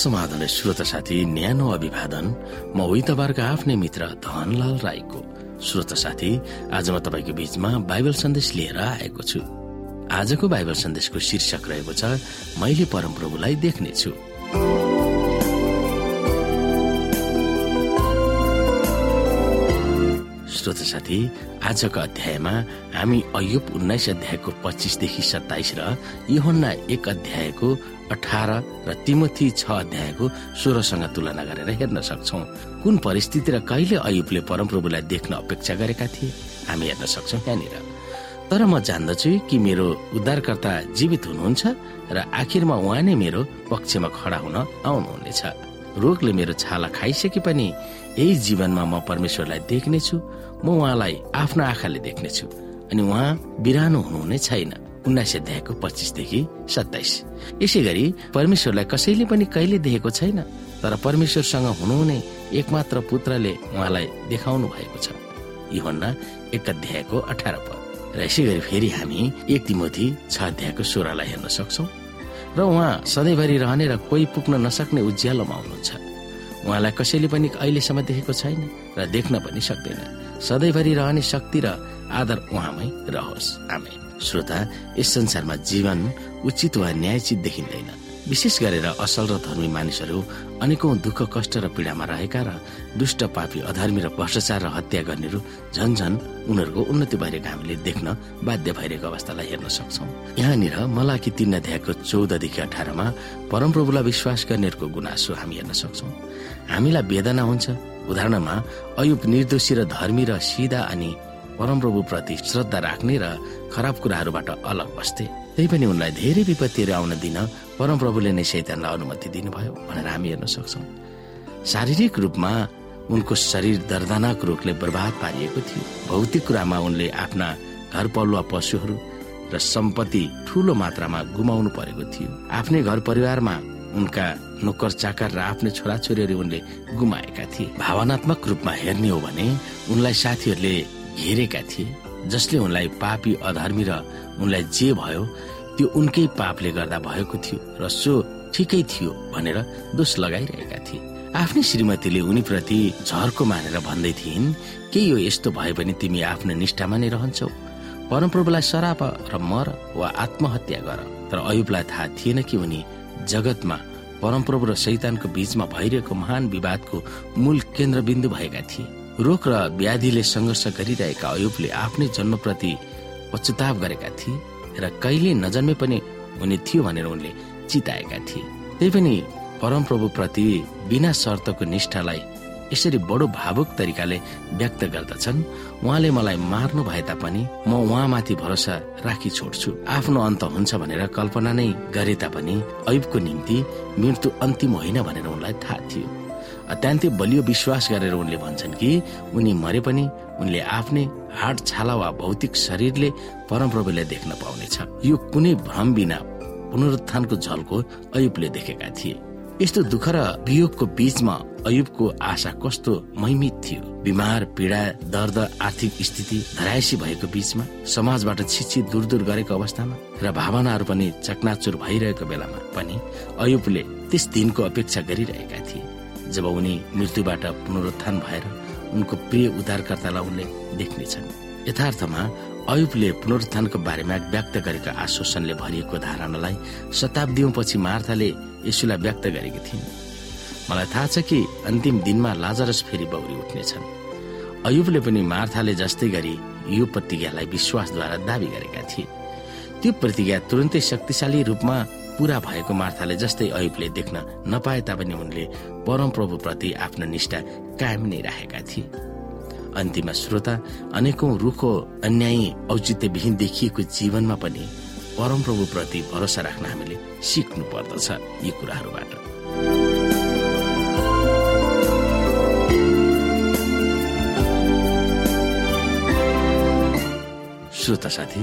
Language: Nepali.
समाधान श्रोता साथी न्यानो अभिवादन म उही तपाईँहरूको आफ्नै मित्र धनलाल राईको श्रोता साथी आज म तपाईँको बीचमा बाइबल सन्देश लिएर आएको छु। आजको बाइबल सन्देशको शीर्षक रहेको छ मैले परमप्रभुलाई देख्नेछु। श्रोता साथी आजको अध्यायमा हामी अयुब उन्नाइस अध्यायको पच्चिसदेखि सत्ताइस र योहन्ना एक अध्यायको अठार र तिमोथी छ अध्यायको सोह्रसँग तुलना गरेर हेर्न सक्छौ। कुन परिस्थिति र कहिले अयुबले परमप्रभुलाई देख्न अपेक्षा गरेका थिए हामी हेर्न सक्छौ यहाँनिर तर म जान्दछु कि मेरो उद्धारकर्ता जीवित हुनुहुन्छ र आखिरमा उहाँ नै मेरो पक्षमा खडा हुन आउनुहुनेछ। रोगले मेरो छाला खाइसके पनि यही जीवनमा म परमेश्वरलाई देख्नेछु म उहाँलाई आफ्नो आँखाले देख्नेछु अनि उहाँ बिरानो हुनुहुने छैन। उन्नाइस अध्यायको पच्चिसदेखि सत्ताइस। यसै गरी परमेश्वरलाई कसैले पनि कहिले देखेको छैन तर परमेश्वरसँग हुनुहुने एकमात्र पुत्रले उहाँलाई देखाउनु भएको छ। योहन्ना एक अध्यायको अठार पद। र यसै गरी फेरि हामी एक तिमोथी छ अध्यायको सोह्रलाई हेर्न सक्छौ। र उहाँ सधैँभरि रहने र कोही पुग्न नसक्ने उज्यालोमा हुनुहुन्छ। उहाँलाई कसैले पनि अहिलेसम्म देखेको छैन र देख्न पनि सक्दैन। सधैँभरि रहने शक्ति र आदर उहाँमै रहोस्। आमे श्रोता यस संसारमा जीवन उचित वा न्यायचित देखिँदैन। विशेष गरेर असल र धर्मी मानिसहरू अनेकौं दुःख कष्ट र पीड़ामा रहेका र दुष्ट पापी अधर्मी र भ्रष्टाचार र हत्या गर्नेहरू झन झन उनीहरूको उन्नति भइरहेको हामीले देख्न बाध्य भइरहेको अवस्थालाई हेर्न सक्छौ। यहाँनिर मलाकी तीन अध्यायको चौधदेखि अठारमा परमप्रभुलाई विश्वास गर्नेहरूको गुनासो हामी हेर्न सक्छौ। हामीलाई वेदना हुन्छ। उदाहरणमा अयुब निर्दोषी र धर्मी र सिधा अनि परमप्रभु प्रति श्रद्धा राख्ने र खराब कुराहरूबाट अलग बस्थे। त्यही पनि उनलाई धेरै विपत्तिहरू आउन दिन परमप्रभुले नै शैतानलाई अनुमति दिनुभयो भनेर हामी हेर्न सक्छौ। शारीरिक रूपमा उनको शरीर दर्दनाक रोगले बर्बाद पारिएको थियो। भौतिक कुरामा उनले आफ्ना घर पलुवा पशुहरू र सम्पत्ति ठूलो मात्रामा गुमाउनु परेको थियो। आफ्नै घर परिवारमा उनका नोकर चाकर र आफ्नै छोराछोरीहरू उनले गुमाएका थिए। भावनात्मक रूपमा हेर्ने हो भने उनलाई साथीहरूले घेरेका थिए जसले उनलाई पापी अधर्मी र उनलाई जे भयो त्यो उनकै पापले गर्दा भएको थियो र सो ठिकै थियो भनेर दोष लगाइरहेका थिए। आफ्नै श्रीमतीले उनीप्रति झर्को मानेर भन्दै थिइन् के यो यस्तो भए पनि तिमी आफ्नो निष्ठामा नै रहन्छौ? परमप्रभुलाई सराप र मर वा आत्महत्या गर। तर अयुबलाई थाहा थिएन कि उनी जगतमा परमप्रभु र शैतानको बीचमा भइरहेको महान विवादको मूल केन्द्रबिन्दु भएका थिए। रोग र व्याधिले संघर्ष गरिरहेका अयुबले आफ्नै जन्मप्रति पश्चाताप गरेका थिए। र कहिले नजन्मे पनि हुने थियो भनेर उनले चिताएका थिए। त्यही पनि परमप्रभु प्रति बिना शर्तको निष्ठालाई यसरी बडो भावुक तरिकाले व्यक्त गर्दछन्। उहाँले मलाई मार्नु भए तापनि म उहाँमाथि भरोसा राखी छोड्छु। आफ्नो अन्त हुन्छ भनेर कल्पना नै गरे तापनि ऐबको निम्ति मृत्यु अन्तिम होइन भनेर उनलाई थाहा थियो। अत्यन्तै बलियो विश्वास गरेर उनले भन्छन् कि उनी मरे पनि उनले आफ्नै हाड छाला वा भौतिक शरीरले परमप्रभुलाई देख्न पाउनेछ। यो कुनै भ्रम बिना पुनरुत्थानको झल्को अयुबले देखेका थिए। यस्तो दुःख र वियोगको बीचमा अयुबको आशा कस्तो महिमित थियो। बिमार पीड़ा दर्द आर्थिक स्थिति धरायसी भएको बीचमा समाजबाट छिछि दूर दूर गरेको अवस्थामा र भावनाहरू पनि चकनाचुर भइरहेको बेलामा पनि अयुबले त्यस दिनको अपेक्षा गरिरहेका थिए। जब उनी मृत्युबाट पुनरुत्थान भएर उनको प्रिय उद्धारकर्तालाई उनले देख्नेछन्। यथार्थमा अयुबले पुनरुत्थानको बारेमा व्यक्त गरेका आश्वासनले भरिएको धारणालाई शताब्दीौं पछि मार्थाले यसुलाई व्यक्त गरेकी थिइन्। मलाई थाहा छ कि अन्तिम दिनमा लाजरस फेरि बौरी उठ्नेछन्। अयुबले पनि मार्थाले जस्तै गरी यो प्रतिज्ञालाई विश्वासद्वारा दावी गरेका थिए त्यो प्रतिज्ञा तुरन्तै शक्तिशाली रूपमा पूरा भएको मार्थाले जस्तै अयुबले देख्न नपाए तापनि उनले परमप्रभु प्रति आफ्नो निष्ठा कायम नै राखेका थिए। अन्तिम श्रोता अनेकौं रुखो अन्यायी औचित्यविहीन देखिएको जीवनमा पनि परमप्रभु प्रति भरोसा राख्न हामीले सिक्नु पर्दछ यी कुराहरूबाट। श्रोता साथी